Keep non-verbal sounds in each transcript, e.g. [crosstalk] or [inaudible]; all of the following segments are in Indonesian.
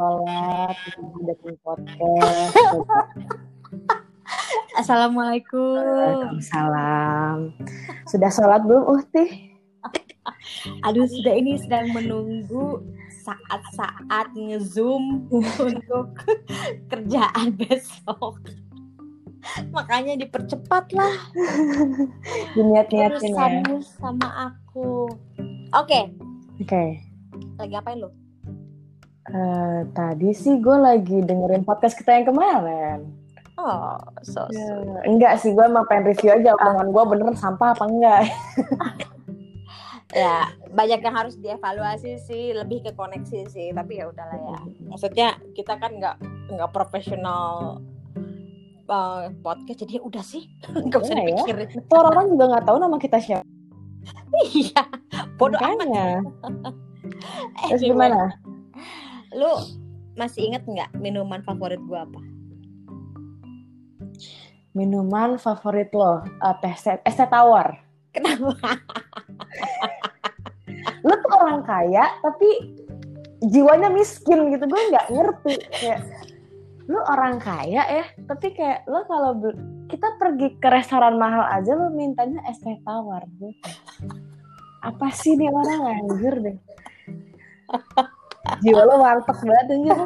sholat, bikin podcast. [laughs] Assalamualaikum. Waalaikumsalam. Sudah sholat belum, Uhti? [laughs] Aduh, sudah ini sedang menunggu saat-saat ngezoom [laughs] untuk kerjaan besok. Makanya dipercepat lah. Diniat-niatin ya. Sama aku. Oke, Oke. lagi apain lu? Eh, tadi sih gue lagi dengerin podcast kita yang kemarin. Oh, so Ya, sweet. enggak sih, gue emang pengen review aja omongan gue bener sampah apa enggak. [laughs] Ya, banyak yang harus dievaluasi sih, lebih ke koneksi sih. Tapi ya udahlah ya. Maksudnya kita kan nggak nggak profesional uh, podcast, jadi ya udah sih, [laughs] nggak usah Iya ya. dipikirin. Tuh orang-orang juga nggak tahu nama kita siapa. [laughs] Iya, bodoh amat. Eh, Terus gimana? Lu masih inget nggak minuman favorit gua apa? Minuman favorit lo? Eh, teh es teh tawar. Kenapa? [laughs] Lu tuh orang kaya tapi jiwanya miskin gitu. Gue nggak ngerti. Kayak lu orang kaya ya, tapi kayak lu kalau kita pergi ke restoran mahal aja lu mintanya es teh tawar gitu. Apa sih nih orang anjir deh. [laughs] Jiwa lo warteg banget anjir.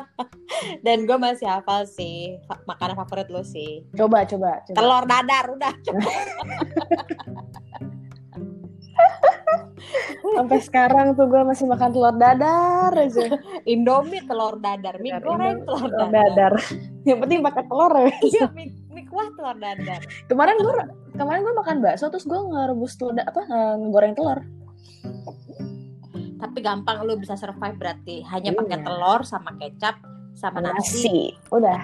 [laughs] Dan gue masih hafal sih makanan favorit lu sih. Coba, coba, coba. Telur dadar udah. [laughs] Sampai sekarang tuh gue masih makan telur dadar aja. Indomie telur dadar, mie goreng telur Telur dadar. dadar. Yang penting pakai telur ya. [laughs] Iya, mie, mie kuah telur dadar. Kemarin gue kemarin gue makan bakso terus gue ngerebus telur apa ngegoreng telur. Tapi gampang lu bisa survive berarti. Hanya Iya. pakai telur sama kecap sama nasi. Nasi. Udah.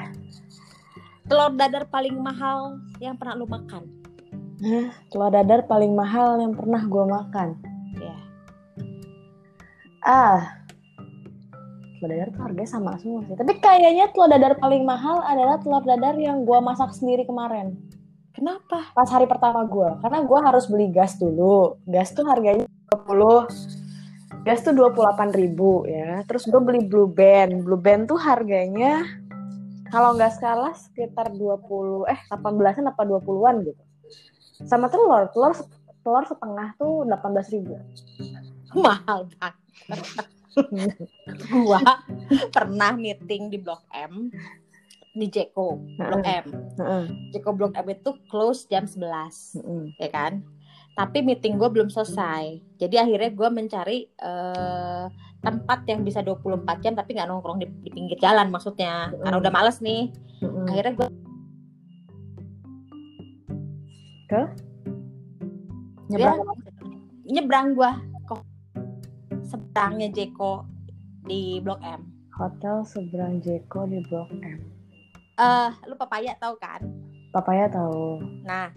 Telur dadar paling mahal yang pernah lu makan. Telur dadar paling mahal yang pernah gue makan. Ya. Ah. Telur dadar tuh harganya sama semua sih. Tapi kayaknya telur dadar paling mahal adalah telur dadar yang gue masak sendiri kemarin. Kenapa? Pas hari pertama gue. Karena gue harus beli gas dulu. Gas tuh harganya 20 gas tuh 28.000 ribu ya. Terus gue beli Blue Band. Blue Band tuh harganya kalau nggak salah sekitar 20 eh 18-an apa 20-an gitu. Sama telur, telur telur setengah tuh 18.000 ribu. Mahal banget. gua pernah meeting di Blok M di Jeko Blok M. Jeko Blok M itu close jam 11, ya kan? Tapi meeting gue belum selesai. Jadi akhirnya gue mencari eh, tempat yang bisa 24 jam tapi nggak nongkrong di, di pinggir jalan maksudnya. Karena udah males nih. Akhirnya gue Nyebrang nyebrang gue kok seberangnya Jeko di Blok M. hotel seberang Jeko di Blok M. Eh, lu papaya tahu kan? Papaya tahu. Nah,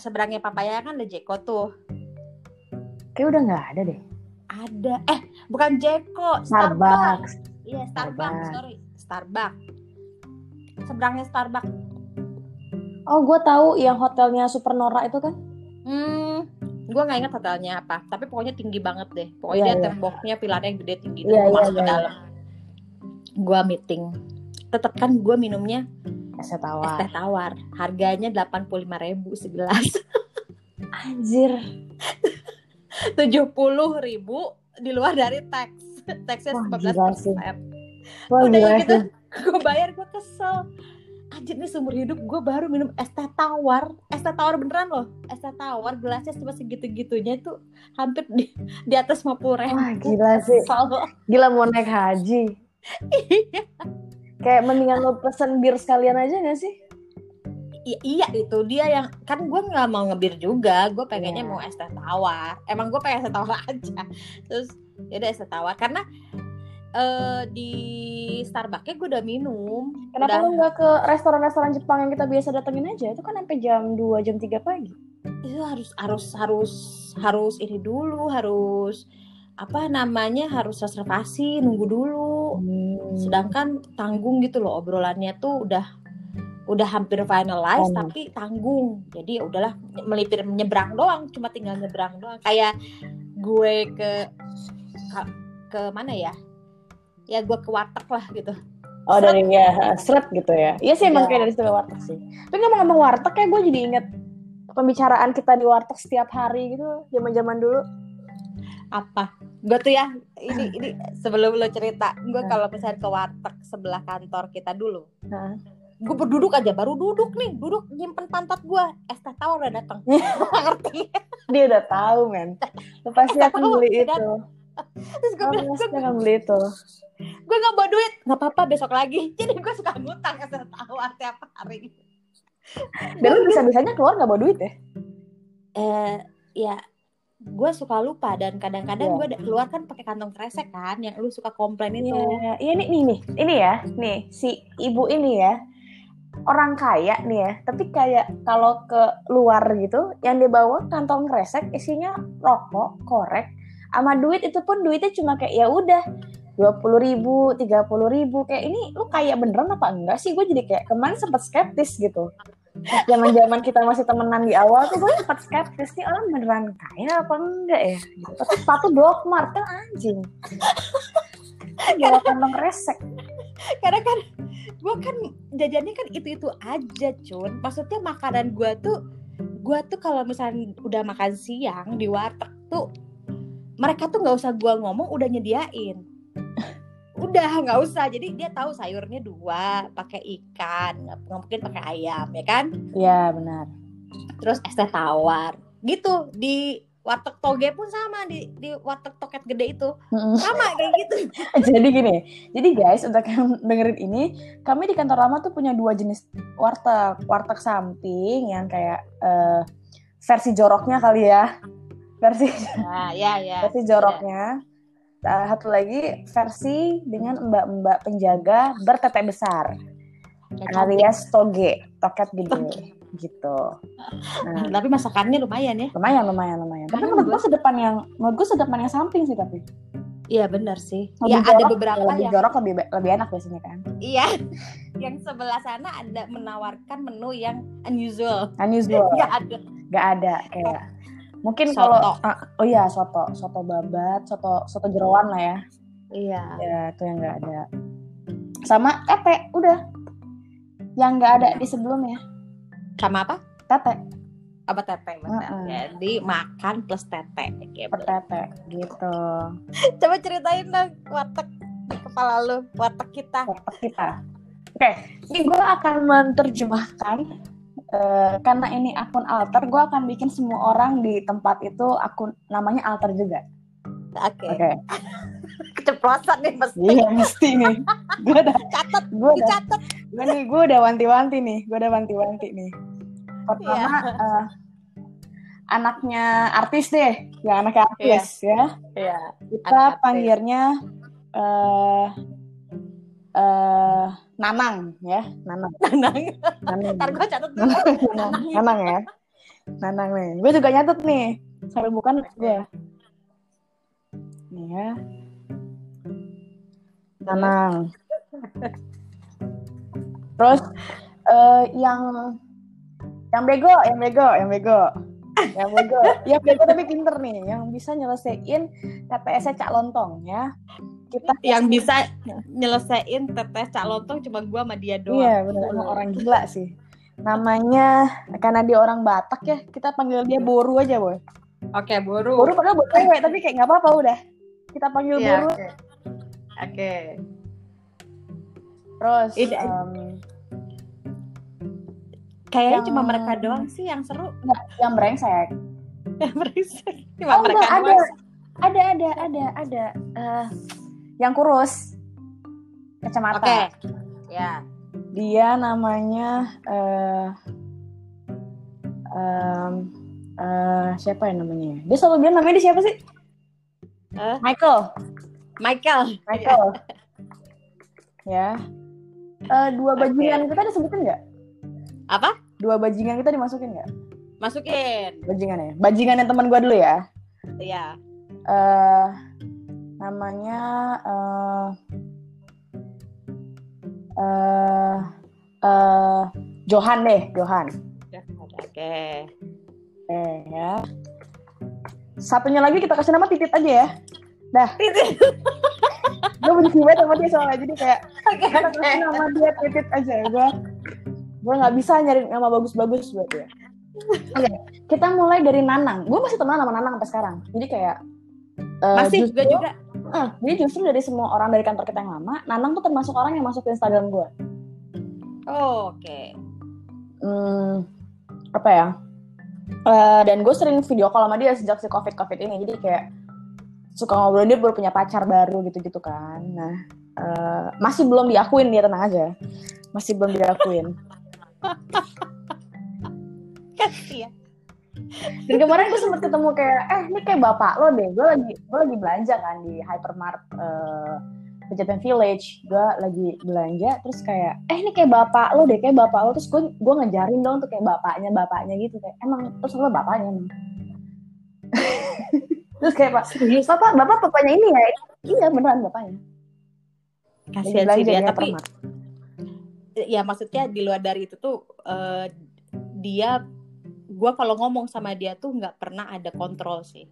seberangnya papaya kan ada Jeko tuh. Kayak udah nggak ada deh. Ada. Eh, bukan Jeko, Starbucks. Iya, Starbucks, Starbucks. sorry. Starbucks. Seberangnya Starbucks. Oh, gue tahu yang hotelnya Supernora itu kan? Hmm, gue nggak ingat hotelnya apa. Tapi pokoknya tinggi banget deh. Pokoknya Iya, dia iya. temboknya, pilarnya yang gede tinggi. Masuk ke iya. dalam. Gue meeting. Tetap kan gue minumnya Es teh es tawar. teh tawar. Harganya 85.000 ribu segelas. [laughs] Anjir. 70.000 ribu di luar dari teks. Teksnya Wah, 15 gila sih. persen. Wah, Udah gila gitu, [laughs] gue bayar gue kesel anjir nih seumur hidup gue baru minum es teh tawar es teh tawar beneran loh es teh tawar gelasnya cuma segitu gitunya itu hampir di di atas 50 ribu Wah, gila sih. Gila mau naik haji. [laughs] iya Kayak mendingan lo pesen bir sekalian aja gak sih? I- iya itu dia yang kan gue nggak mau ngebir juga gue pengennya Iya. mau es teh tawar emang gue pengen es teh tawar [laughs] aja terus ya udah es teh tawar karena eh di Starbucksnya gue udah minum Kenapa udah lo nggak ke restoran-restoran Jepang yang kita biasa datengin aja? Itu kan sampai jam 2, jam 3 pagi. itu harus harus harus harus ini dulu harus apa namanya harus reservasi nunggu dulu. Hmm. sedangkan tanggung gitu loh obrolannya tuh udah udah hampir finalize Oh. tapi tanggung. Jadi ya udahlah melipir menyeberang doang cuma tinggal nyebrang doang. Kayak gue ke ke mana ya? Ya gue ke warteg lah gitu. Oh seret. dari ya seret gitu ya? Iya sih emang ya. kayak dari ke warteg sih. Tapi ngomong-ngomong warteg ya gue jadi inget pembicaraan kita di warteg setiap hari gitu zaman-zaman dulu. Apa gue tuh ya ini ini [laughs] sebelum lo cerita gue kalau misalnya ke warteg sebelah kantor kita dulu nah. gue berduduk aja baru duduk nih duduk nyimpen pantat gue es teh tawar udah datang [laughs] ngerti. Dia udah tahu men. Lo pasti akan beli itu. terus gue bilang gue akan beli itu. gue nggak bawa duit. Nggak apa-apa besok lagi. [laughs] Jadi gue suka ngutang es teh tawar tiap hari. Dan lu bisa bisanya keluar nggak bawa duit ya? Eh ya gue suka lupa dan kadang-kadang yeah. gue keluar kan pakai kantong kresek kan yang lu suka komplain itu. Iya, yeah. yeah, ini nih nih, ini ya, nih si ibu ini ya orang kaya nih ya, tapi kayak kalau ke luar gitu, yang dibawa kantong kresek isinya rokok, korek, sama duit itu pun duitnya cuma kayak ya udah dua puluh ribu, tiga puluh ribu kayak ini lu kayak beneran apa enggak sih? Gue jadi kayak kemarin sempat skeptis gitu zaman zaman kita masih temenan di awal tuh gue sempat skeptis nih orang beneran kaya apa enggak ya? Tapi sepatu Mart kan anjing. Jawa kantong resek. Karena kan gue kan jajannya kan itu itu aja cun. Maksudnya makanan gue tuh gue tuh kalau misalnya udah makan siang di warteg tuh mereka tuh nggak usah gue ngomong udah nyediain udah nggak usah. Jadi dia tahu sayurnya dua pakai ikan nggak mungkin pakai ayam ya kan? Iya benar. Terus es teh tawar. Gitu di warteg toge pun sama di di warteg toket gede itu. Sama kayak gitu. [laughs] Jadi gini jadi guys untuk yang dengerin ini kami di kantor lama tuh punya dua jenis warteg. Warteg samping yang kayak uh, versi joroknya kali ya. Versi nah, ya, ya, [laughs] versi joroknya. uh, satu lagi versi dengan mbak-mbak penjaga bertete besar alias toge toket gede gitu. Nah, tapi masakannya lumayan ya. Lumayan, lumayan, lumayan. Tapi menurut gue sedepan yang menurut gue sedepan yang samping sih tapi. Iya benar sih. Lebih ya jorok, ada beberapa lebih yang jorok lebih lebih enak biasanya kan. Iya. [laughs] yang sebelah sana ada menawarkan menu yang unusual. Unusual. [laughs] Gak ada. Gak ada kayak Mungkin kalau uh, oh iya soto, soto babat, soto soto jeroan lah ya. Iya. Ya itu yang nggak ada. Sama tete, udah. Yang nggak ada di sebelumnya. Sama apa? Tete. Apa tete Uh -uh. Jadi makan plus tete. Per tete gitu. [laughs] Coba ceritain dong warteg di kepala lu, warteg kita. Warteg kita. Oke, okay. ini gue akan menerjemahkan Uh, karena ini akun alter, gue akan bikin semua orang di tempat itu akun namanya alter juga. Oke. Okay. [laughs] Okay. Keceplosan nih mesti. Iya mesti nih. Gue udah catat. Gue udah. Catat. Gue nih, gue udah wanti-wanti nih. Gue udah wanti-wanti nih. Pertama yeah. Iya. uh, anaknya artis deh, yang anaknya artis yeah. ya. Iya. Yeah. Kita panggilnya uh, uh, Nanang ya, Nanang. Nanang. Nanang. Ntar gue catat dulu. Nanang. Nanang ya. Nanang nih. Gue juga nyatet nih. Sampai bukan gue. Nih ya. Nanang. Terus uh, yang yang bego, yang bego, yang bego. Yang bego. yang bego tapi pinter nih, yang bisa nyelesain TPS-nya Cak Lontong ya kita yang bisa nyelesain tetes cak lontong cuma gua sama dia doang. Iya benar emang orang gila sih. Namanya karena dia orang Batak ya, kita panggil dia Boru aja boy. Oke okay, Boru. Boru padahal buat cewek tapi kayak nggak apa-apa udah. Kita panggil iya, Boru. Oke. Okay. Okay. Terus Ini, um, kayaknya yang... cuma mereka doang sih yang seru. Nggak, yang brengsek. [laughs] yang brengsek. Cuma oh, mereka enggak, ada. Ada ada ada ada. Uh, yang kurus kacamata. Oke. Okay. Ya. Dia namanya uh, um, uh, siapa ya namanya? Dia selalu bilang namanya dia siapa sih? Uh? Michael. Michael. Michael. [laughs] ya. Uh, dua bajingan okay. kita disebutin nggak? Apa? Dua bajingan kita dimasukin nggak? Masukin. Bajingan ya. Bajingan yang teman gue dulu ya. Iya. Uh, namanya uh, uh, uh, Johan deh Johan oke okay. eh ya satunya lagi kita kasih nama titit aja ya dah titit [laughs] gue gue benci banget sama dia soalnya jadi kayak okay, okay. nama dia titit aja gue gue nggak bisa nyari nama bagus-bagus buat dia Oke, okay, kita mulai dari Nanang. Gue masih teman sama Nanang sampai sekarang. Jadi kayak uh, masih justru, juga. Uh, jadi justru dari semua orang dari kantor kita yang lama, Nanang tuh termasuk orang yang masuk ke Instagram gue. Oh, Oke. Okay. Hmm, apa ya? Uh, dan gue sering video call sama dia sejak si covid covid ini. Jadi kayak suka ngobrol dia baru punya pacar baru gitu-gitu kan. Nah, uh, masih belum diakuin dia tenang aja. Masih belum diakuin. [laughs] Kasih ya. Dan kemarin gue sempet ketemu kayak, eh ini kayak bapak lo deh. Gue lagi gue lagi belanja kan di Hypermart uh, Pejaten Village. Gue lagi belanja terus kayak, eh ini kayak bapak lo deh, kayak bapak lo. Terus gue gue ngejarin dong tuh kayak bapaknya bapaknya gitu kayak emang terus lo bapaknya emang. [laughs] terus kayak pak, bapak bapak bapaknya ini ya? Iya beneran bapaknya. Kasihan sih dia tapi ya maksudnya di luar dari itu tuh uh, dia gue kalau ngomong sama dia tuh nggak pernah ada kontrol sih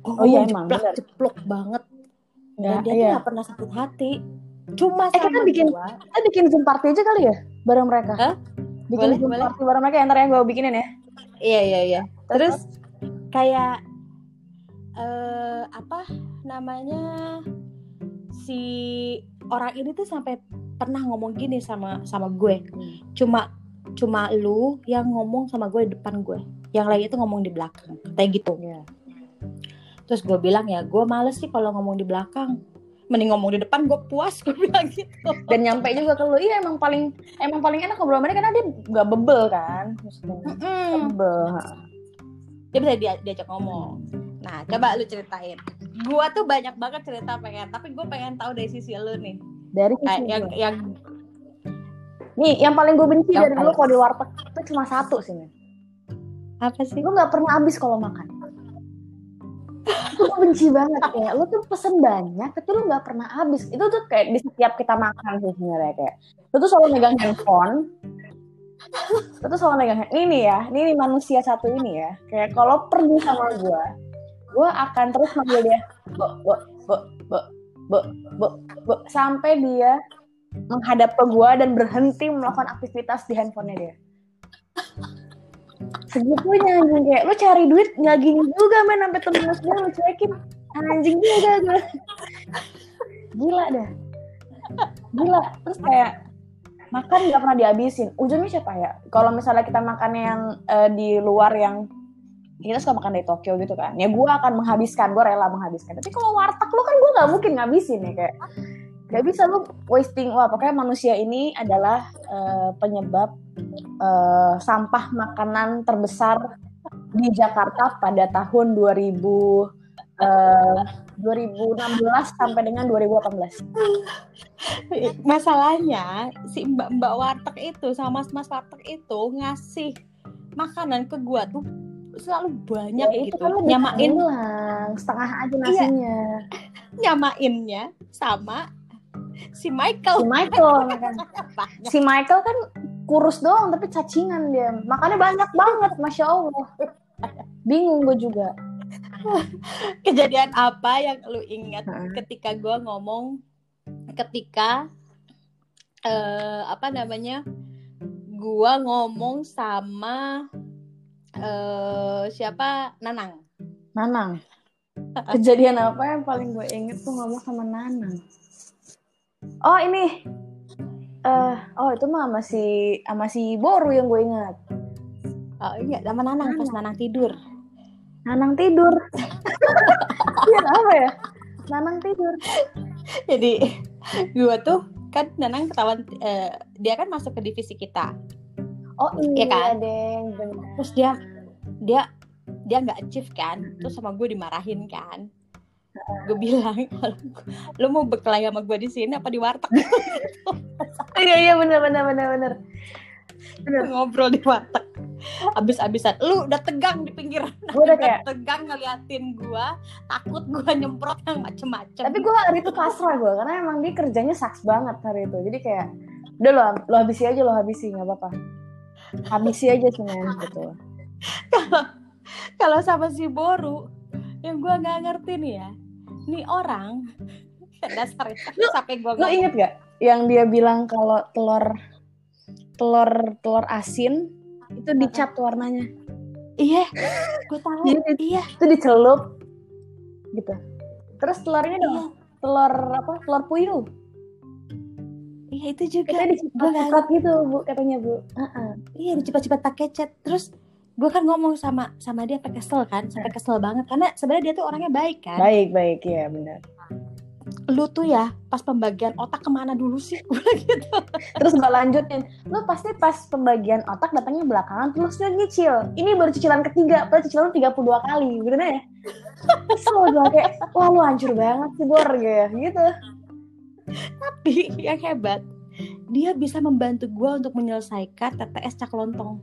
oh, oh iya emang jeplak jeplok banget dan ya, dia iya. tuh gak pernah sakit hati cuma eh, kita bikin gua. kita bikin zoom party aja kali ya bareng mereka huh? bikin boleh, zoom boleh. party bareng mereka yang ntar yang gue bikinin ya iya iya iya terus kayak uh, apa namanya si orang ini tuh sampai pernah ngomong gini sama sama gue hmm. cuma cuma lu yang ngomong sama gue di depan gue. Yang lain itu ngomong di belakang kayak gitu. Yeah. terus gue bilang ya gue males sih kalau ngomong di belakang. Mending ngomong di depan gue puas [laughs] gue bilang gitu. Dan nyampe juga ke lu iya emang paling emang paling enak ngobrol sama dia karena dia gak bebel kan maksudnya. Mm -mm. bebel. Dia bisa dia diajak ngomong. Nah coba lu ceritain. Gue tuh banyak banget cerita pengen tapi gue pengen tahu dari sisi lu nih. Dari sisi yang yang Nih, yang paling gue benci dari dulu kalau di warteg itu cuma satu sih, men. Apa sih? Gue nggak pernah habis kalau makan. gue benci banget kayak lu tuh pesen banyak tapi lu nggak pernah habis itu tuh kayak di setiap kita makan sih sebenarnya kayak lu tuh selalu megang handphone lu tuh selalu megang ini ya ini, ini manusia satu ini ya kayak kalau pergi sama gue gue akan terus manggil dia bo bo bo bo bo bo, bo sampai dia menghadap ke gue dan berhenti melakukan aktivitas di handphonenya dia. Segitunya anjing. Kayak lu cari duit nggak gini juga men. Sampai terus gue lu cekin anjing juga gue gila dah. Gila. Terus kayak makan nggak pernah dihabisin. Ujungnya siapa ya? Kalau misalnya kita makan yang uh, di luar yang kita suka makan di Tokyo gitu kan. Ya gue akan menghabiskan gue rela menghabiskan. Tapi kalau warteg lu kan gue nggak mungkin ngabisin ya kayak gak bisa lu wasting wah pokoknya manusia ini adalah uh, penyebab uh, sampah makanan terbesar di Jakarta pada tahun 2000 uh, 2016 sampai dengan 2018. Masalahnya si mbak-mbak warteg itu sama mas-mas warteg itu ngasih makanan ke gua tuh selalu banyak ya, gitu. Nyamain setengah aja iya. nasinya. Iya. Nyamainnya sama si Michael. Si Michael kan. si Michael kan kurus doang tapi cacingan dia. Makannya banyak banget, masya Allah. Bingung gue juga. Kejadian apa yang lu ingat hmm. ketika gue ngomong ketika uh, apa namanya gue ngomong sama uh, siapa Nanang. Nanang. Kejadian apa yang paling gue inget tuh ngomong sama Nanang? Oh ini. Uh, oh itu mah masih sama si Boru yang gue ingat. Oh iya, sama Nanang, Nanang. pas Nanang tidur. Nanang tidur. [laughs] Iya apa ya? Nanang tidur. Jadi gue tuh kan Nanang ketahuan uh, dia kan masuk ke divisi kita. Oh iya, iya kan? Deng, bener. Terus dia dia dia nggak achieve kan, terus sama gue dimarahin kan gue bilang lu mau berkelahi sama gue di sini apa di warteg? [laughs] Iya iya bener bener bener bener ngobrol di warteg. Abis-abisan lu udah tegang di pinggir gue udah kayak tegang ngeliatin gue takut gue nyemprot yang macem-macem. Tapi gue hari itu pasrah gue karena emang dia kerjanya saks banget hari itu. Jadi kayak udah lo lo habisi aja lo habisi nggak apa-apa. Habisi aja sih men gitu. [laughs] Kalau kalau sama si Boru yang gue nggak ngerti nih ya. Nih orang [laughs] dasar lu, sampai gua lu inget gak yang dia bilang kalau telur telur telur asin itu dicat warnanya? Iya gue tahu. Iya, iya. itu dicelup gitu. Terus telurnya dong iya. telur apa telur puyuh. Iya itu juga. Kita dicepat gitu bu katanya bu. Uh -uh. iya dicepat-cepat pakai cat. Terus gue kan ngomong sama sama dia pakai kesel kan sampai kesel banget. Karena sebenarnya dia tuh orangnya baik kan? Baik baik. Ya benar. Lu tuh ya pas pembagian otak ke mana dulu sih? [laughs] Gitu. Terus gue lanjutin. Lu pasti pas pembagian otak datangnya belakangan terus dia nyicil. Ini baru cicilan ketiga padahal cicilan 32 kali bener ya? [laughs] Kesel gue kayak wah lu hancur banget sih bor gitu tapi yang hebat dia bisa membantu gue untuk menyelesaikan TTS cak lontong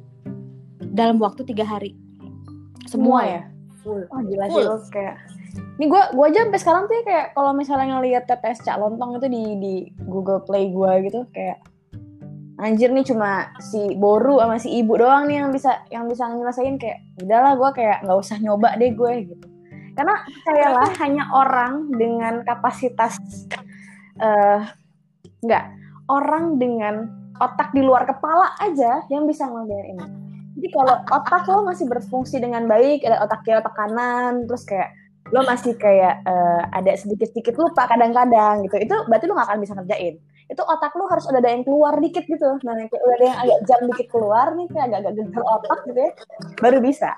dalam waktu tiga hari. Semua, ya? full. Oh gila full. sih kayak ini gue gue aja sampai sekarang tuh ya kayak kalau misalnya ngelihat TTS Cak Lontong itu di di Google Play gue gitu kayak anjir nih cuma si Boru sama si ibu doang nih yang bisa yang bisa ngerasain kayak udahlah gue kayak nggak usah nyoba deh gue gitu. Karena lah [laughs] hanya orang dengan kapasitas uh, nggak orang dengan otak di luar kepala aja yang bisa ngelakuin ini jadi kalau otak lo masih berfungsi dengan baik ada otak kiri otak kanan terus kayak lo masih kayak uh, ada sedikit-sedikit lupa kadang-kadang gitu. Itu berarti lo gak akan bisa ngerjain. Itu otak lo harus udah ada yang keluar dikit gitu. Nah kayak udah ada yang agak jam dikit keluar nih kayak agak-agak gentar otak gitu ya baru bisa.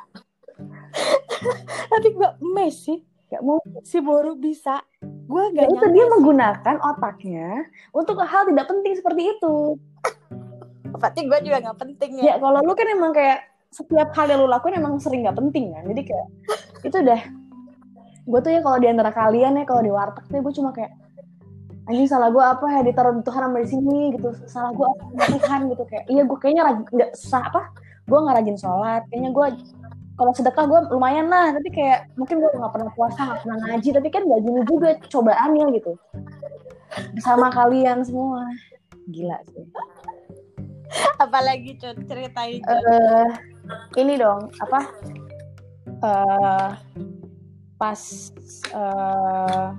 Tapi gue mes sih gak mau. si Boru bisa. Gue gak ya, itu dia menggunakan otaknya untuk hal tidak penting seperti itu berarti gue juga gak penting ya. Ya kalau lu kan emang kayak setiap hal yang lu lakuin emang sering gak penting kan. Jadi kayak [laughs] itu udah gue tuh ya kalau di antara kalian ya kalau di warteg tuh gue cuma kayak anjing salah gue apa ya? Ditaruh Tuhan sama di sini gitu. Salah gue apa Tuhan? gitu. Kayak iya gue kayaknya rajin nggak sah apa gue nggak rajin sholat. Kayaknya gue kalau sedekah gue lumayan lah. Tapi kayak mungkin gue nggak pernah puasa nggak pernah ngaji. Tapi kan gak gini juga cobaannya gitu. Bersama kalian semua. Gila sih [laughs] apalagi ceritain uh, ini dong apa? Uh, pas uh,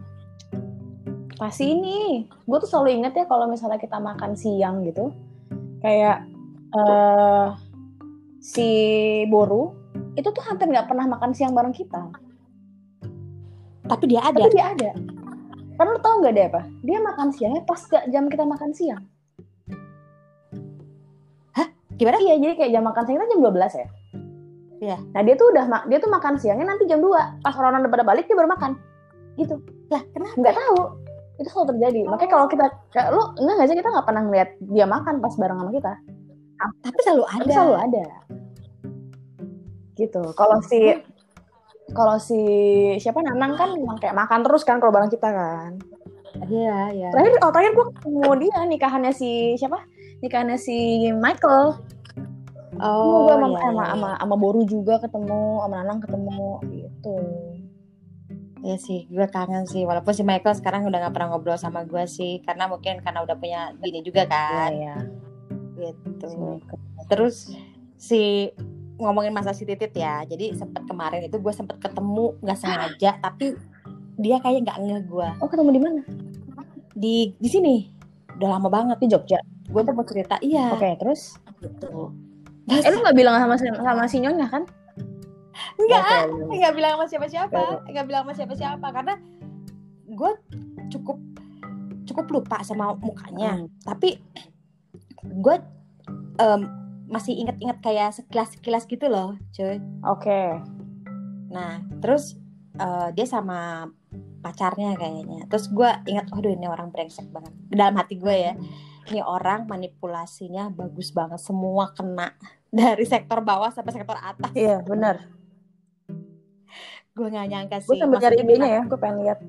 pas ini gue tuh selalu inget ya kalau misalnya kita makan siang gitu kayak uh, si Boru itu tuh hampir nggak pernah makan siang bareng kita. Tapi dia ada. Tapi dia ada. Karena lo tau nggak deh apa? Dia makan siangnya pas gak jam kita makan siang gimana iya jadi kayak jam makan siang kita jam 12 ya Iya. Nah dia tuh udah dia tuh makan siangnya nanti jam 2 pas orang-orang pada balik dia baru makan. Gitu. Lah kenapa? Nggak tahu. Itu selalu terjadi. Oh. Makanya kalau kita kayak lu enggak nggak sih kita nggak pernah ngeliat dia makan pas bareng sama kita. Tapi selalu ada. Tapi selalu ada. Gitu. Kalau si kalau si siapa Nanang kan memang kayak makan terus kan kalau bareng kita kan. Iya, iya. Terakhir oh terakhir gue ketemu dia nikahannya si siapa? Nikahannya si Michael. Oh, gue sama, iya, sama, iya. sama, sama Boru juga ketemu, sama Nanang ketemu gitu. Iya sih, gue kangen sih. Walaupun si Michael sekarang udah gak pernah ngobrol sama gue sih, karena mungkin karena udah punya bini juga kan. Iya, iya. Gitu. Si Terus si ngomongin masa si Titit ya, jadi sempet kemarin itu gue sempet ketemu nggak sengaja, tapi dia kayak nggak nge gue. Oh ketemu di mana? Di di sini. Udah lama banget di Jogja. Gue tuh mau cerita, iya. Oke, okay, terus? Gitu Eh lu gak bilang sama sama si Nyonya kan? Enggak, enggak bilang sama siapa-siapa, enggak bilang sama siapa-siapa karena gue cukup cukup lupa sama mukanya, hmm. tapi gue um, masih inget-inget kayak sekilas-sekilas gitu loh, cuy. Oke. Okay. Nah, terus uh, dia sama pacarnya kayaknya. Terus gue ingat, waduh ini orang brengsek banget. Dalam hati gue ya, ini orang manipulasinya bagus banget, semua kena dari sektor bawah sampai sektor atas. Iya benar. gue gak nyangka sih. Gue sambil cari IG-nya ya, gue pengen lihat.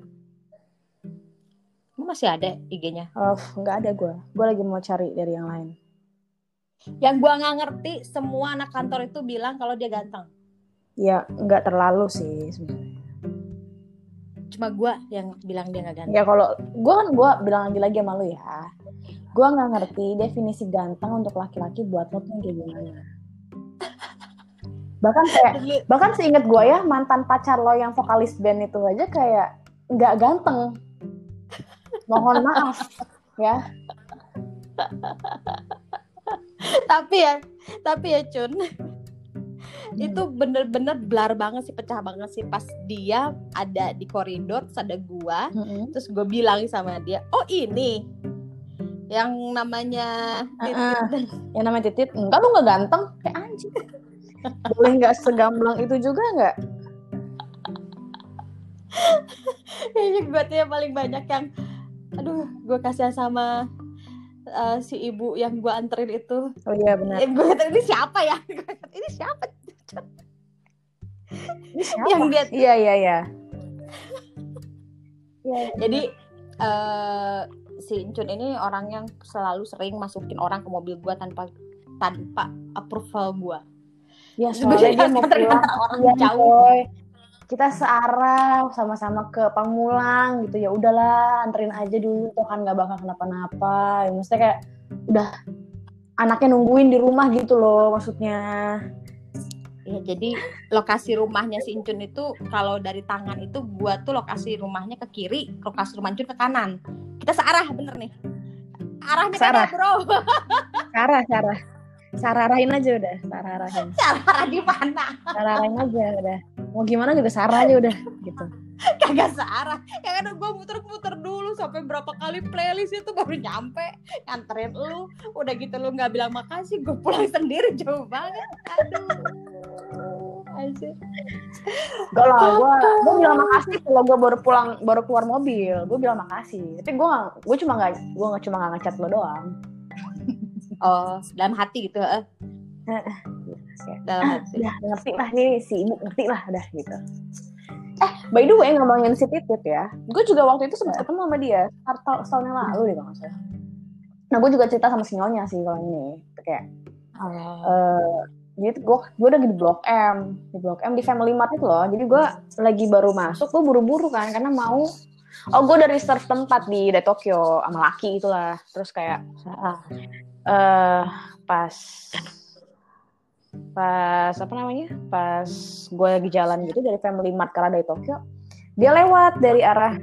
Lu masih ada IG-nya? Oh, nggak ada gue. Gue lagi mau cari dari yang lain. Yang gue nggak ngerti, semua anak kantor itu bilang kalau dia ganteng. Ya, nggak terlalu sih sebenarnya. Cuma gue yang bilang dia nggak ganteng. Ya kalau gue kan gue bilang lagi lagi sama lu ya. Gue nggak ngerti definisi ganteng untuk laki-laki buat lo tuh kayak gimana [laughs] bahkan kayak bahkan seingat gue ya mantan pacar lo yang vokalis band itu aja kayak nggak ganteng mohon maaf [laughs] ya tapi ya tapi ya Cun. Itu bener-bener blar banget sih pecah banget sih. Pas dia ada di koridor terus ada gua hmm. terus gue bilang sama dia oh ini yang namanya titit. uh -uh. yang namanya titit? Enggak lu nggak ganteng. Kayak anjing. [laughs] Boleh nggak segamblang itu juga nggak? Kayaknya gue tuh yang paling banyak yang aduh gue kasihan sama uh, si ibu yang gue anterin itu. Oh iya benar. Eh, gue kata ini siapa ya? [laughs] Ini siapa ini siapa? Yang dia iya iya iya. Ya, jadi uh, si Incun ini orang yang selalu sering masukin orang ke mobil gue tanpa tanpa approval gue ya soalnya dia [laughs] mau pulang. orang ya, jauh. kita searah sama-sama ke Pamulang gitu. Ya udahlah anterin aja dulu. Tuh kan nggak bakal kenapa-napa. Ya, maksudnya kayak udah anaknya nungguin di rumah gitu loh maksudnya ya jadi lokasi rumahnya si Incun itu kalau dari tangan itu gua tuh lokasi rumahnya ke kiri lokasi rumah Incun ke kanan. Kita searah bener nih. Arahnya searah. bro [laughs] searah searah. Sararahin aja udah sararahin sararah di mana? Sararahin aja udah. Mau gimana juga sarah aja udah gitu. Kagak sarah ya kan gue muter-muter dulu sampai berapa kali playlist itu baru nyampe. Nganterin lu. Udah gitu lu nggak bilang makasih gue pulang [laughs] sendiri. Jauh banget. Aduh aja gak lah gue gue bilang makasih kalau gue baru pulang baru keluar mobil. Gue bilang makasih. Tapi gue gue cuma nggak gue nggak cuma nggak ngechat lo doang. Oh dalam hati gitu eh dalam ah, hati. ya ngerti lah nih si ibu ngerti lah udah gitu. Eh by the way ngomongin si titit ya. Gue juga waktu itu sempat ketemu sama dia atau setahun yang lalu deh kalau salah. Nah gue juga cerita sama si nyonya sih kalau ini. Kayak oh. uh, jadi gue gue udah di blok M. Di blok M di Family Mart itu loh. Jadi gue lagi baru masuk gue buru-buru kan karena mau oh gue udah reserve tempat di di Tokyo sama laki itulah terus kayak uh, pas pas apa namanya? Pas gue lagi jalan gitu dari Family Mart ke Radai Tokyo dia lewat dari arah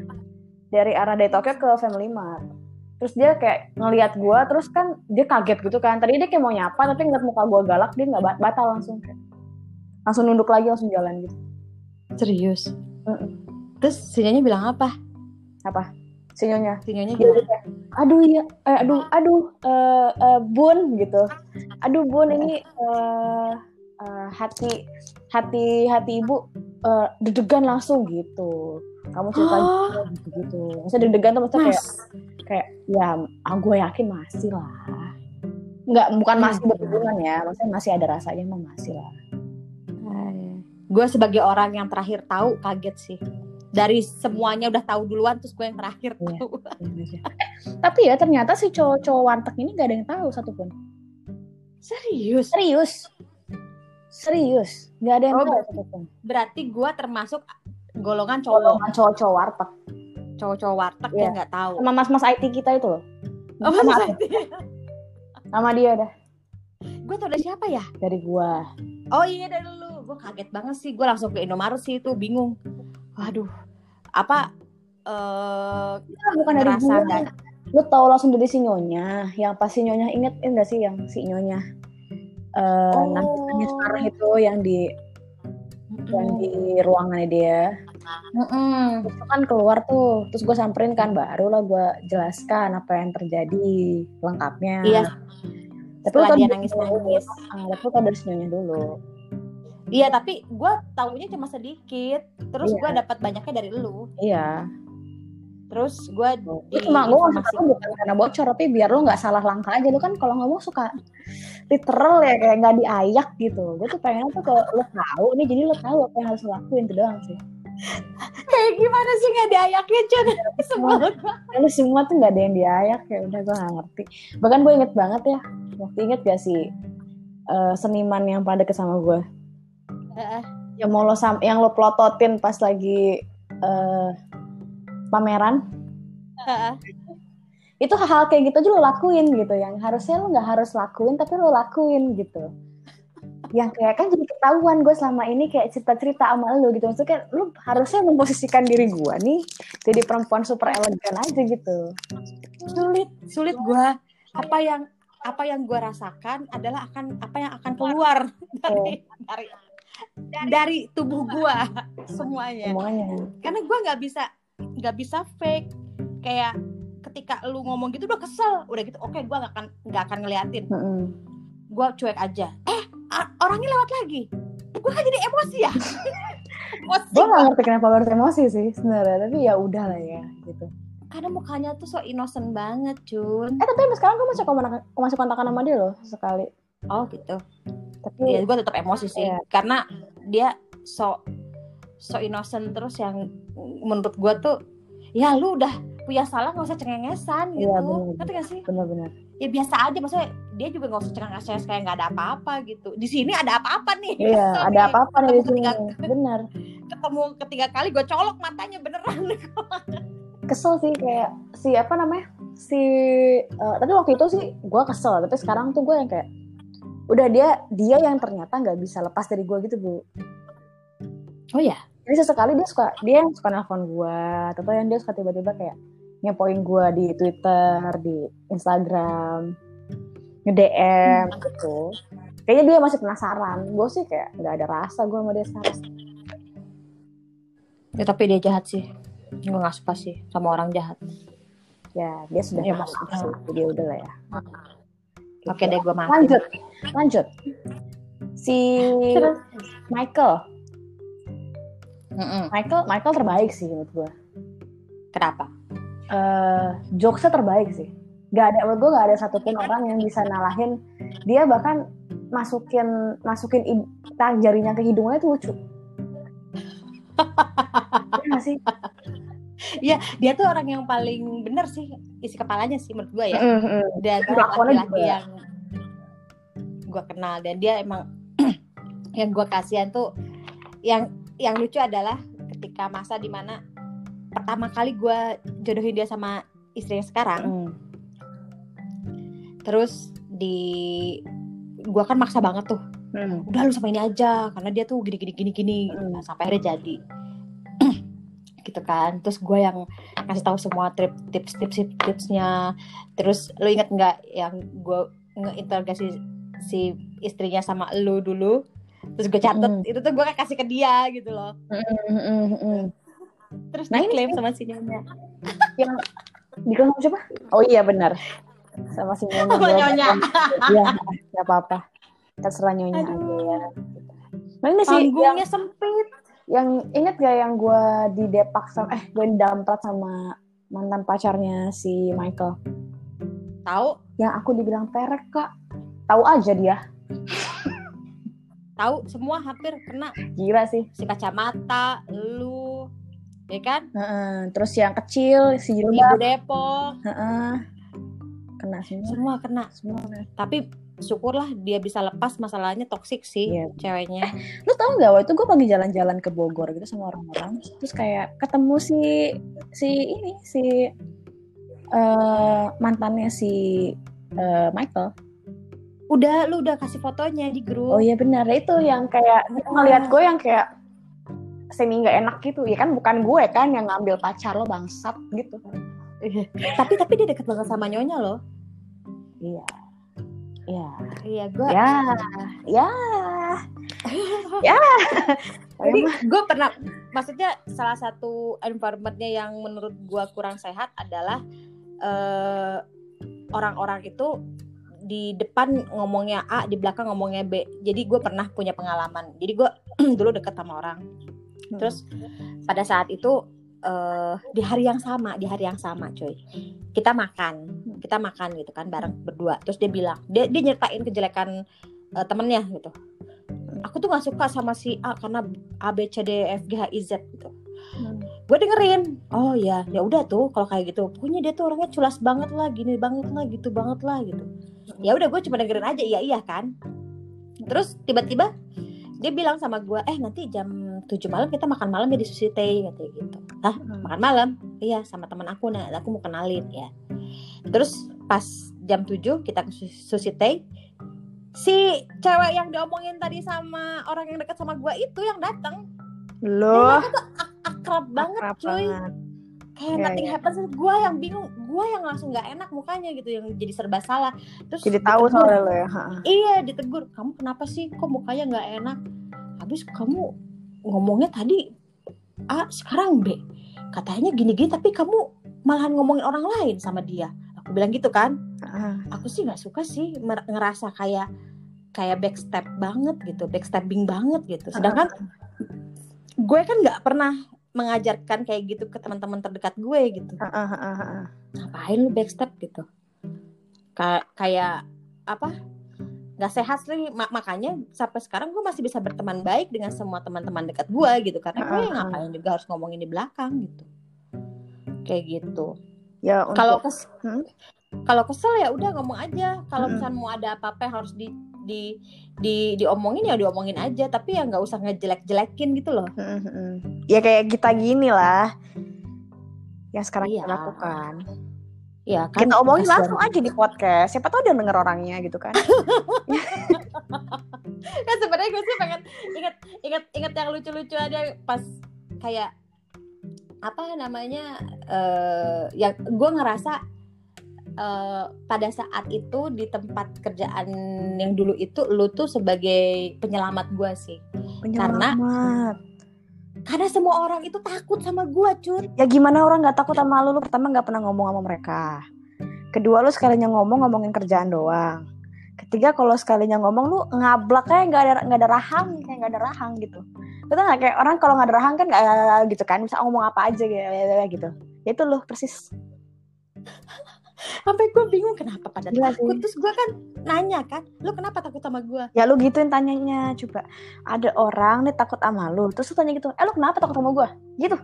dari arah dari Tokyo ke Family Mart terus dia kayak ngelihat gue terus kan dia kaget gitu kan. Tadi dia kayak mau nyapa tapi ngeliat muka gue galak dia nggak batal langsung. Kayak langsung nunduk lagi langsung jalan gitu. Serius? Mm -mm. terus sinyalnya bilang apa? Apa? Sinyonya? Sinyonya gimana? aduh ya eh, aduh aduh uh, uh, bun gitu. Aduh bun ini uh, uh, hati hati hati ibu uh, deg-degan langsung gitu kamu cerita [gasps] gitu gitu maksudnya deg-degan tuh maksudnya kayak kayak ya ah, gue yakin masih lah nggak bukan masih hmm. berhubungan ya maksudnya masih ada rasanya mah masih lah gue sebagai orang yang terakhir tahu kaget sih dari semuanya udah tahu duluan terus gue yang terakhir iya, tahu. Iya, Tapi ya ternyata si cowok-cowok warteg ini gak ada yang tahu satupun. Serius? Serius. Serius. Gak ada yang oh, tahu satupun. Berarti gue termasuk golongan cowok. Golongan cowok-cowok warteg. Cowok-cowok warteg yeah. yang nggak tahu. Sama mas-mas IT kita itu loh. Oh, mas IT. Sama dia dah. Gue tau dari siapa ya? Dari gue. Oh iya dari lu. Gue kaget banget sih. Gue langsung ke Indomaret sih itu bingung. Waduh, apa uh, ya, bukan dari gue. Lu tahu langsung dari si nyonya, yang pasti nyonya inget enggak sih yang si nyonya uh, oh. nanti sekarang itu yang di. Yang di ruangannya dia. Mm -mm. Terus kan keluar tuh, terus gue samperin kan, baru lah gue jelaskan apa yang terjadi lengkapnya. Iya. Tapi lu dia nangis nangis. Ah, tapi lu tau dari nyonya dulu. Iya, tapi gue taunya cuma sedikit. Terus iya. gue dapat banyaknya dari lu. Iya. Terus gue di cuma gue bukan karena bocor, tapi biar lu nggak salah langkah aja. Lu kan kalau ngomong suka literal ya kayak nggak diayak gitu. Gue tuh pengen tuh kalau lu tahu nih, jadi lu tahu apa yang harus lakuin itu doang sih. [laughs] kayak gimana sih nggak diayaknya Cun? semua. Lu semua tuh nggak ada yang diayak ya udah gue nggak ngerti. Bahkan gue inget banget ya waktu inget gak sih uh, seniman yang pada kesama gue uh, yang mau lo sam yang lo plototin pas lagi uh, pameran? Uh, itu hal-hal kayak gitu aja lo lakuin gitu yang harusnya lo nggak harus lakuin tapi lo lakuin gitu. Yang kayak kan jadi ketahuan gue selama ini kayak cerita-cerita sama lu gitu. Maksudnya kayak lu harusnya memposisikan diri gue nih jadi perempuan super elegan aja gitu. Sulit sulit gue. Apa yang apa yang gue rasakan adalah akan apa yang akan keluar dari oh. dari dari tubuh gue semuanya. semuanya. Karena gue nggak bisa nggak bisa fake. Kayak ketika lu ngomong gitu udah kesel. Udah gitu oke okay, gue nggak akan nggak akan ngeliatin. Mm -hmm. gue cuek aja. Eh orangnya lewat lagi. Gue kan jadi emosi ya? [laughs] Gue gak ngerti kenapa harus emosi sih sebenarnya tapi ya udah lah ya gitu. Karena mukanya tuh so innocent banget Jun. Eh tapi sekarang gue masih kontak masih kontakan sama dia loh sekali. Oh gitu. Tapi ya gue tetap emosi sih. Iya. karena dia so so innocent terus yang menurut gue tuh ya lu udah punya salah nggak usah cengengesan iya, gitu. iya, ngerti gak sih? Benar-benar. Ya biasa aja maksudnya dia juga nggak usah cengengesan kayak nggak ada apa-apa gitu. Di sini ada apa-apa nih. Iya so, [laughs] ada apa-apa nih di sini. benar. ketemu ketiga kali gue colok matanya beneran. [laughs] Kesel sih kayak si apa namanya si uh, tapi waktu itu sih gue kesel tapi sekarang tuh gue yang kayak udah dia dia yang ternyata nggak bisa lepas dari gue gitu bu. Oh ya jadi sesekali dia suka dia yang suka nelfon gue atau yang dia suka tiba-tiba kayak ngepoin gue di Twitter di Instagram nge DM hmm. gitu. Kayaknya dia masih penasaran. Gue sih kayak nggak ada rasa gue sama dia sekarang. Ya tapi dia jahat sih. Gue nggak suka sih sama orang jahat. Ya dia sudah ya, masuk sih. Jadi udah lah ya. Oke deh gue lanjut. Lanjut. Si Michael Mm-mm. Michael Michael terbaik sih menurut gue. Kenapa? Uh, jokesnya terbaik sih. Gak ada menurut gue gak ada satupun orang yang bisa nalahin dia bahkan masukin masukin tang jarinya ke hidungnya itu lucu. [laughs] Iya sih? Iya, dia tuh orang yang paling bener sih isi kepalanya sih menurut gue ya. Mm-hmm. Dan laki-laki yang gue kenal dan dia emang [clears throat] yang gue kasihan tuh yang yang lucu adalah ketika masa di mana pertama kali gue jodohin dia sama istrinya sekarang mm. terus di gue kan maksa banget tuh mm. udah lu sama ini aja karena dia tuh gini gini gini gini mm. nah, sampai akhirnya jadi [clears throat] gitu kan terus gue yang kasih tahu semua trip tips tips tipsnya terus lu inget nggak yang gue ngeinterogasi si istrinya sama lu dulu terus gue catet mm. itu tuh gue kasih ke dia gitu loh. Mm, mm, mm, terus nah, diklaim sama si nyonya. Yang diklaim sama siapa? Oh iya benar. Sama si nyonya. Sama nyonya. Iya nggak apa-apa. Terserah nyonya Aduh. aja ya. Mana sih panggungnya yang, sempit. yang inget gak yang gue di depak sama eh gue damprat sama mantan pacarnya si Michael? Tahu. Yang aku dibilang perek kak. Tahu aja dia tahu semua hampir kena. Gila sih. Si kacamata lu ya kan? Uh-uh. terus yang kecil si ibu Depok. Uh-uh. kena semua. Semua kena. Semua tapi syukurlah dia bisa lepas masalahnya toksik sih yeah. ceweknya. Lu tau nggak waktu itu gue pagi jalan-jalan ke Bogor gitu sama orang-orang. Terus kayak ketemu si si ini si uh, mantannya si uh, Michael udah lu udah kasih fotonya di grup. Oh iya benar. Itu yang kayak ngeliat gue yang kayak semi nggak enak gitu. Ya kan bukan gue kan yang ngambil pacar lo bangsat gitu. Tapi tapi dia deket banget sama nyonya lo iya. Iya. Iya gue ya. Ya. [laughs] Ya. Jadi gue pernah maksudnya salah satu environmentnya yang menurut gue kurang sehat adalah uh, orang-orang itu di depan ngomongnya A di belakang ngomongnya B. Jadi gue pernah punya pengalaman. Jadi gue [clears throat] dulu deket sama orang. Hmm. terus pada saat itu uh, di hari yang sama di hari yang sama cuy. Kita makan kita makan gitu kan bareng berdua. Terus dia bilang dia dia nyertain kejelekan uh, temennya gitu. Aku tuh nggak suka sama si A karena A B C D F G H I Z gitu. Hmm. gue dengerin oh ya ya udah tuh kalau kayak gitu. Pokoknya dia tuh orangnya culas banget lah gini banget lah gitu banget lah gitu ya udah gue cuma dengerin aja. Iya iya kan? Terus tiba-tiba dia bilang sama gue eh nanti jam 7 malam kita makan malam ya di sushi teh katanya gitu. Ah makan malam? Iya sama teman aku. Nah aku mau kenalin ya. Terus pas jam 7 kita ke sushi teh si cewek yang diomongin tadi sama orang yang dekat sama gue itu yang datang loh. Ak akrab banget Akrab cuy. banget. Kayak Iya, nothing iya. happens gue yang bingung gue yang langsung nggak enak mukanya gitu yang jadi serba salah. Terus jadi tahu soalnya lo ya ha. iya ditegur kamu kenapa sih kok mukanya nggak enak? Habis kamu ngomongnya tadi A sekarang B. Katanya gini-gini tapi kamu malahan ngomongin orang lain sama dia. Aku bilang gitu kan. Ha. aku sih nggak suka sih ngerasa kayak kayak backstep banget gitu backstabbing banget gitu. Sedangkan gue kan nggak pernah mengajarkan kayak gitu ke teman-teman terdekat gue gitu ha, ha, ha, ha. ngapain lu backstep gitu Ka- kayak apa nggak sehat sih Ma- makanya sampai sekarang gue masih bisa berteman baik dengan semua teman-teman dekat gue gitu karena gue Heeh. ngapain juga harus ngomongin di belakang gitu kayak gitu ya untuk kalau kes Hmm? kalau kesel ya udah ngomong aja kalau Mm-mm. misalnya mau ada apa-apa harus di di di diomongin ya diomongin aja. Tapi ya nggak usah ngejelek-jelekin gitu loh. Mm, mm, mm. ya kayak kita gini lah. Yang sekarang kita Iya. lakukan. Ya kan kita omongin langsung aja di podcast. Siapa tahu dia denger orangnya gitu kan. Kan [laughs] sebenarnya gue sih pengen inget inget inget yang lucu-lucu aja pas kayak apa namanya eh yang gue ngerasa eh, pada saat itu di tempat kerjaan yang dulu itu lu tuh sebagai penyelamat gue sih. Karena- Penyelamat. karena semua orang itu takut sama gue cut ya gimana orang nggak takut sama lu? Lu pertama nggak pernah ngomong sama mereka. Kedua lu sekalinya ngomong ngomongin kerjaan doang. Ketiga kalau sekalinya ngomong lu ngablak kayak nggak ada nggak ada rahang kayak nggak ada rahang gitu. Betul nggak? Kayak orang kalau nggak ada rahang kan nggak gitu kan? Bisa ngomong apa aja gitu. Gitu Ya itu lu persis sampai gue bingung kenapa pada Gila takut? Sih. terus gue kan nanya kan lu kenapa takut sama gue ya lu gituin tanyanya coba. Ada orang nih takut sama lu terus lu tanya gitu eh lu kenapa takut sama gua? Gitu.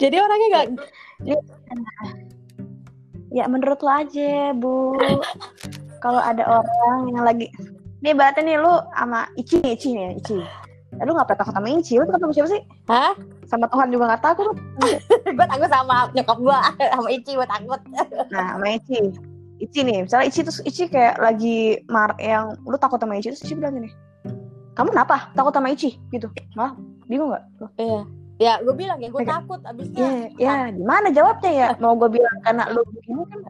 Jadi orangnya nggak ya menurut lu aja bu. Kalau ada orang yang lagi nih berarti nih lu sama Ici Ici nih Ici Eh, lu gak pernah takut sama Ici lu takut sama siapa sih? Hah? sama Tuhan juga gak takut lu. [laughs] gue takut sama nyokap gue [laughs] sama Ici gue takut. Nah sama Ici Ici nih misalnya Ici terus Ici kayak lagi mar yang lu takut sama Ici terus Ici bilang gini kamu kenapa? Takut sama Ici gitu. Malah bingung gak lu Iya. Ya, gue bilang ya, gue takut abisnya. ya ya gimana jawabnya ya? [laughs] Mau gue bilang karena lu begini kan?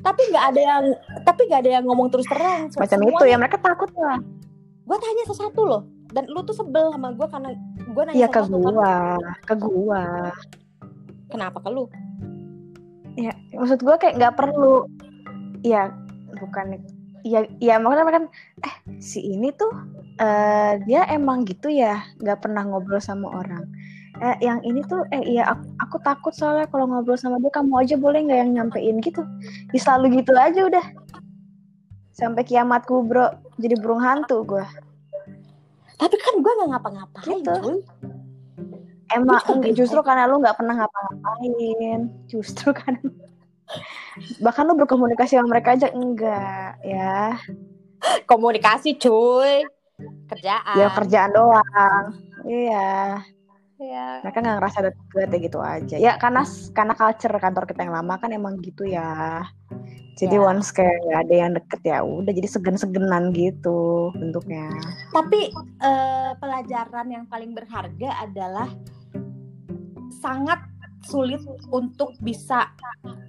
Tapi nggak ada yang, tapi nggak ada yang ngomong terus terang. macam itu ya mereka takut lah Gue tanya satu loh, dan lu tuh sebel sama gue karena gue nanya Iya ke satu kan. gua, ke gua. Kenapa ke lu? Ya, maksud gua kayak nggak perlu. Ya, bukan. Ya, ya makanya kan, eh si ini tuh eh dia emang gitu ya, nggak pernah ngobrol sama orang. Eh, yang ini tuh, eh iya aku, aku takut soalnya kalau ngobrol sama dia kamu aja boleh nggak yang nyampein gitu. Ya, selalu gitu aja udah. Sampai kiamat kubro, jadi burung hantu gua. Tapi kan gue nggak ngapa-ngapain, Gitu. cuy. Emang justru karena lu nggak pernah ngapa-ngapain. Justru karena [laughs] bahkan lu berkomunikasi sama mereka aja enggak ya. Komunikasi, cuy. Kerjaan. Ya kerjaan doang. Iya, Iya. mereka nggak ngerasa deket ya gitu aja. Ya karena karena culture kantor kita yang lama kan emang gitu ya. Jadi Ya. once kayak nggak ada yang deket ya udah jadi segen-segenan gitu bentuknya. Tapi eh, pelajaran yang paling berharga adalah sangat sulit untuk bisa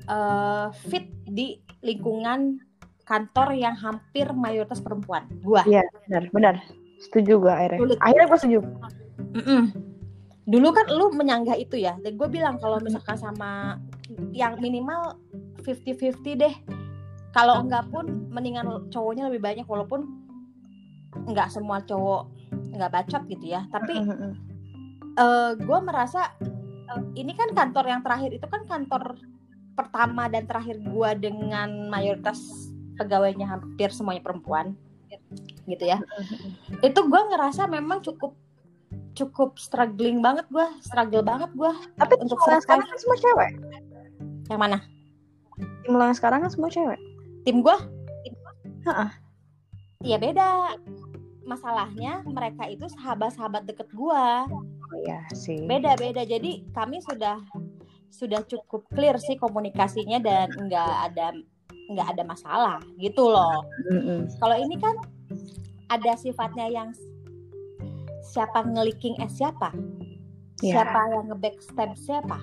eh, fit di lingkungan kantor yang hampir mayoritas perempuan. Gua. Iya benar benar. Setuju gue akhirnya. Sulit. Akhirnya gue setuju. Mm-mm. Dulu kan lu menyanggah itu ya. Dan gue bilang kalau misalkan sama yang minimal 50-50 deh. Kalau enggak pun mendingan cowoknya lebih banyak walaupun enggak semua cowok enggak bacot gitu ya. Tapi Mm-mm. eh gue merasa eh, ini kan kantor yang terakhir itu kan kantor pertama dan terakhir gue dengan mayoritas pegawainya hampir semuanya perempuan gitu ya itu gue ngerasa memang cukup cukup struggling banget gue struggle banget gue Tapi Untuk tim yang survive. sekarang kan semua cewek. yang mana Tim lo yang sekarang kan semua cewek. tim gue Heeh. ya beda masalahnya mereka itu sahabat-sahabat deket gue Oh iya sih. beda-beda jadi kami sudah sudah cukup clear sih komunikasinya dan nggak ada nggak ada masalah gitu loh. Mm-hmm. Kalau ini kan ada sifatnya yang siapa ngeliking eh siapa, yeah. siapa yang ngebackstab siapa.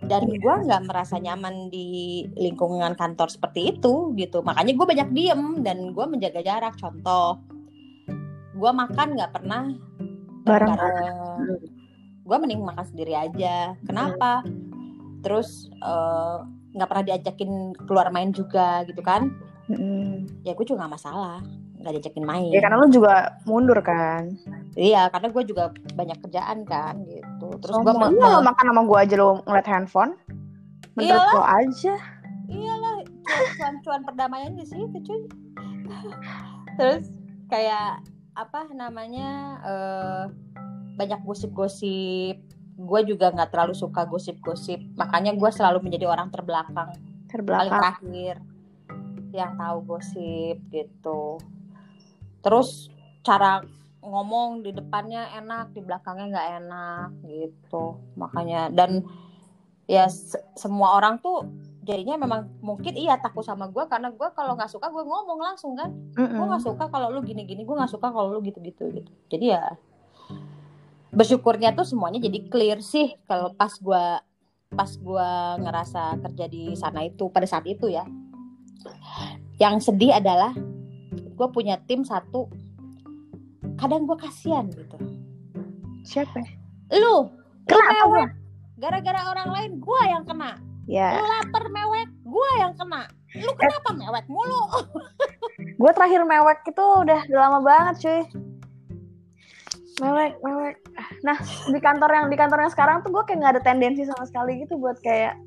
Dan yeah. gue nggak merasa nyaman di lingkungan kantor seperti itu gitu. Makanya gue banyak diem dan gue menjaga jarak. Contoh, gue makan nggak pernah bareng. Gue mending makan sendiri aja. Kenapa? Terus uh, nggak pernah diajakin keluar main juga gitu kan mm. ya gue juga gak masalah nggak diajakin main. ya karena lu juga mundur kan. Iya karena gue juga banyak kerjaan kan gitu. Terus oh, gue mau iya, lo makan sama gue aja lo ngeliat handphone. Menurut lo aja. Iyalah cuan-cuan perdamaian di situ cuy. Terus kayak apa namanya uh, banyak gosip-gosip. Gue juga nggak terlalu suka gosip-gosip. Makanya gue selalu menjadi orang terbelakang. Terbelakang. paling terakhir yang tahu gosip gitu terus cara ngomong di depannya enak di belakangnya nggak enak gitu. Makanya dan ya se semua orang tuh jadinya memang mungkin iya takut sama gue karena gue kalau nggak suka gue ngomong langsung kan. Mm -mm. gue nggak suka kalau lu gini-gini gue nggak suka kalau lu gitu-gitu gitu. Jadi ya bersyukurnya tuh semuanya jadi clear sih kalau pas gue pas gue ngerasa kerja di sana itu pada saat itu ya. Yang sedih adalah gue punya tim satu kadang gue kasihan gitu. Siapa? Lu kenapa gara-gara orang lain gue yang kena. Ya. lu lapar mewek gue yang kena. Lu kenapa mewek mulu? [laughs] Gue terakhir mewek itu udah lama banget cuy. Mewek mewek. Nah di kantor yang di kantor yang sekarang tuh gue kayak nggak ada tendensi sama sekali gitu buat kayak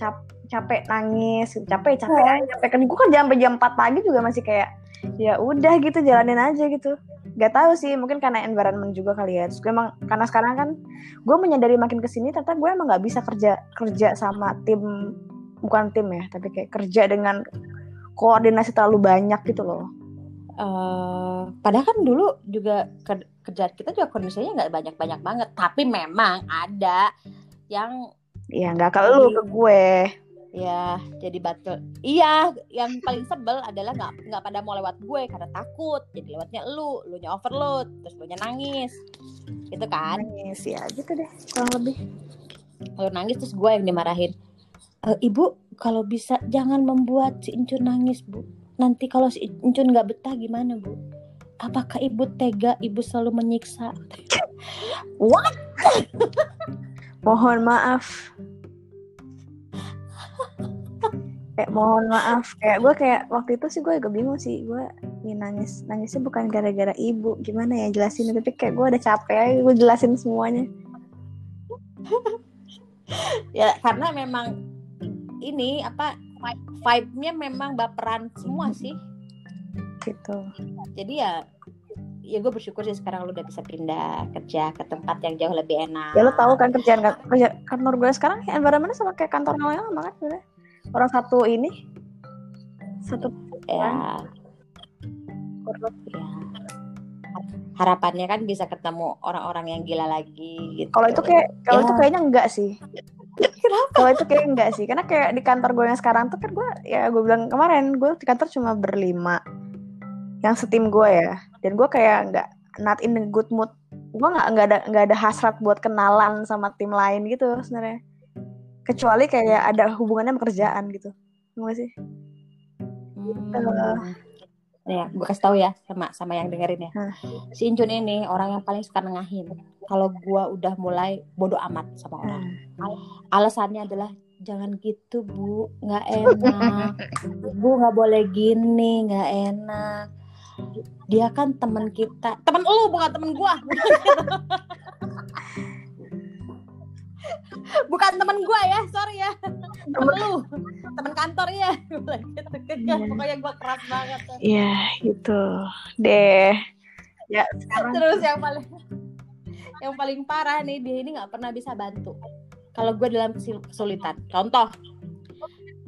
cap capek nangis capek capek oh. capek. Kan gue kan sampai jam 4 pagi juga masih kayak ya udah gitu jalanin aja gitu. Gak tahu sih mungkin karena environment juga kali ya. Terus gue emang karena sekarang kan gue menyadari makin ke sini ternyata gue emang nggak bisa kerja kerja sama tim bukan tim ya tapi kayak kerja dengan koordinasi terlalu banyak gitu loh. Uh, padahal kan dulu juga kerjaan kita juga kondisinya nggak banyak banyak banget. Tapi memang ada yang ya nggak ke lu ke gue ya jadi batu iya yang paling sebel adalah nggak nggak pada mau lewat gue karena takut. Jadi lewatnya lu lu nya overload terus lu nya nangis. Gitu kan? Nangis ya gitu deh kurang lebih. Lu nangis terus gue yang dimarahin. E, ibu kalau bisa jangan membuat si Incun nangis bu. Nanti kalau si Incun nggak betah gimana bu? Apakah ibu tega ibu selalu menyiksa? What? [laughs] Mohon maaf kayak mohon maaf kayak gue kayak waktu itu sih gue agak bingung sih. Gue nih nangis nangisnya bukan gara-gara ibu gimana ya jelasin tapi kayak gue udah capek aja gue jelasin semuanya. [laughs] Ya karena memang ini apa vibe-nya memang baperan semua sih. Gitu. Jadi ya ya gue bersyukur sih sekarang lu udah bisa pindah kerja ke tempat yang jauh lebih enak. Ya lu tahu kan kerjaan kerja kantor gue. Sekarang ya environmentnya sama kayak kantor yang lama kan sebenarnya. Orang satu ini satu ya. ya. Harapannya kan bisa ketemu orang-orang yang gila lagi gitu. Kalau itu kayak kalau ya. itu kayaknya enggak sih. Kalau itu kayak enggak sih, karena kayak di kantor gue yang sekarang tuh kan gue ya gue bilang kemarin gue di kantor cuma berlima yang setim gue ya. Dan gue kayak nggak not in a good mood gue nggak nggak ada nggak ada hasrat buat kenalan sama tim lain gitu sebenarnya. Kecuali kayak ada hubungannya sama kerjaan gitu. Enggak sih? Hmm. uh, ya gue kasih tahu ya sama sama yang dengerin ya. Huh. si Incun ini orang yang paling suka nengahin. Kalau gue udah mulai bodoh amat sama orang. Hmm. alasannya adalah jangan gitu bu. Nggak enak. [laughs] Bu nggak boleh gini nggak enak dia kan teman kita. Teman lu bukan teman gua. [laughs] Bukan teman gua ya sorry ya. Temen lu. Teman kantor ya pokoknya gua keras banget iya gitu. Deh. Ya sekarang... terus yang paling yang paling parah nih dia ini nggak pernah bisa bantu. Kalau gue dalam kesulitan. Contoh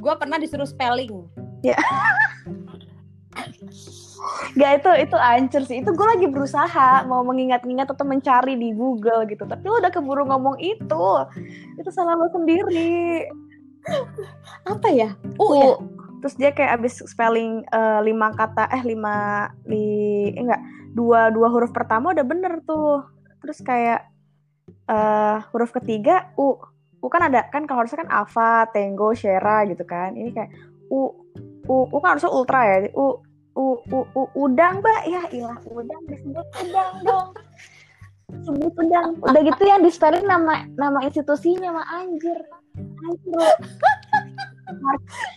gue pernah disuruh spelling. Ya [laughs] Gak itu itu ancur sih. Itu gue lagi berusaha mau mengingat-ingat atau mencari di Google gitu. Tapi lo udah keburu ngomong itu. Itu salah lo sendiri. Apa ya? Oh, ya. Terus dia kayak abis spelling uh, lima kata eh lima li eh, enggak dua dua huruf pertama udah bener tuh. Terus kayak uh, huruf ketiga u u kan ada kan kalau harusnya kan Ava, Tango, Shera gitu kan. Ini kayak u u, u kan harusnya ultra ya. U u, u, u udang mbak. Ya ilah udang disebut udang dong. Sebut udang. Udah gitu yang di spelling nama nama institusinya mah anjir. Anjir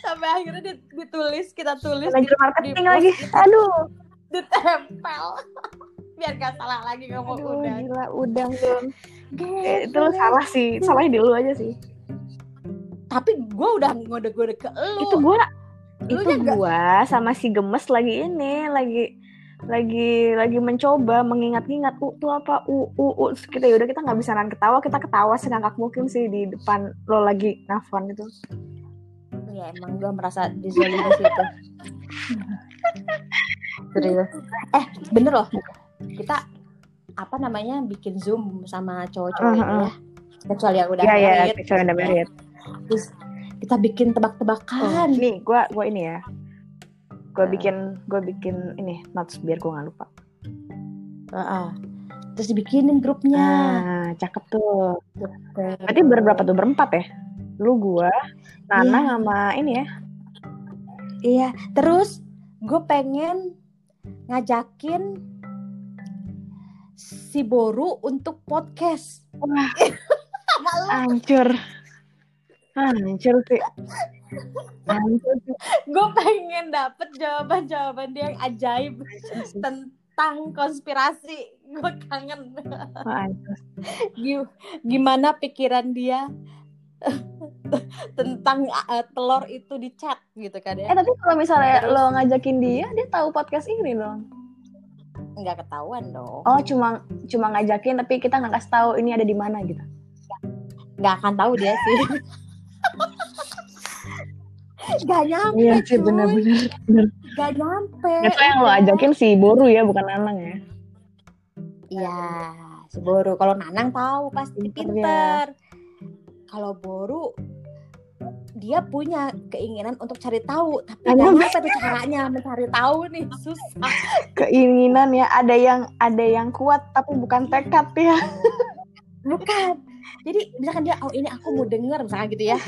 sampai akhirnya ditulis kita tulis manajer marketing di lagi. aduh. Ditempel. [laughs] Biar gak salah lagi ngomong Aduh, udang. gila udang dong. Eh, itu salah sih. Salahnya di lu aja sih. Tapi gue udah ngode-ngode ke lu. Itu gue itu gua sama si gemes lagi ini lagi lagi lagi mencoba mengingat-ingat u tuh apa? U u, u. kita yaudah kita nggak bisa nahan ketawa kita ketawa segangkak mungkin sih di depan lo lagi nafon itu. Ya emang gua merasa dizolimi sih itu. [laughs] Serius. Eh bener loh. Kita apa namanya bikin zoom sama cowok-cowok uh -huh. ya. Kecuali yang udah ya, ya, kecuali udah married. Terus kita bikin tebak-tebakan. Oh, nih, gue gua ini ya. Gue bikin gue bikin ini notes biar gue nggak lupa. Uh -uh. Terus dibikinin grupnya. Nah, cakep tuh. Berarti berberapa tuh? Berempat ya? Lu gue, Nana yeah. sama ini ya. Iya, terus gue pengen ngajakin si Boru untuk podcast. Wah, [laughs] hancur. Hancur sih. Hancur sih. Gue pengen dapet jawaban-jawaban dia yang ajaib tentang konspirasi. Gue kangen. Gimana pikiran dia tentang uh, telur itu di chat gitu kan ya. Eh tapi kalau misalnya Terus, lo ngajakin dia, dia tahu podcast ini dong. Nggak ketahuan dong. Oh, cuma cuma ngajakin tapi kita nggak kasih tahu ini ada di mana gitu. Nggak akan tahu dia sih. Gak nyampe Iya sih bener-bener Gak nyampe. Itu yang lo ajakin si Boru ya bukan Nanang ya? Iya si Boru. Kalau Nanang tahu pasti pinter, pinter. Kalau Boru dia punya keinginan untuk cari tahu. Tapi nggak apa tuh caranya mencari tahu nih. Susah. Keinginan ya ada yang ada yang kuat tapi bukan tekad ya. Bukan. Jadi misalkan dia oh ini aku mau denger misalkan gitu ya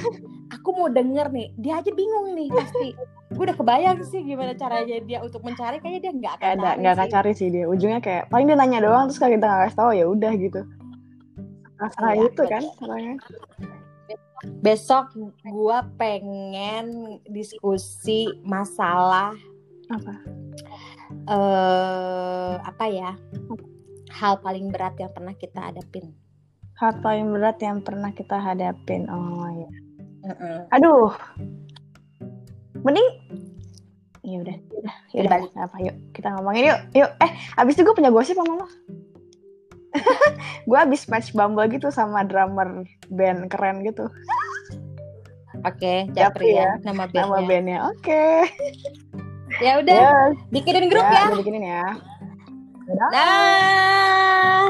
aku mau denger nih dia aja bingung nih pasti. Gue udah kebayang sih gimana caranya dia untuk mencari kayaknya dia nggak akan ada nggak akan cari sih dia. Ujungnya kayak paling dia nanya doang terus kalau kita nggak kasih tahu ya udah gitu. Masalah ya, itu kan salahnya besok gue pengen diskusi masalah apa? uh, apa ya hal paling berat yang pernah kita hadapin. Hal paling berat yang pernah kita hadapin oh ya aduh. Mending ya udah udah ya udah apa yuk kita ngomongin yuk yuk. Eh abis itu gue punya gosip sama lo. [laughs] Gue abis match bumble gitu sama drummer band keren gitu. Oke okay, Japri ya nama bandnya nama bandnya. oke. Okay. ya udah yes. bikinin grup ya, ya. bikinin ya. Dah.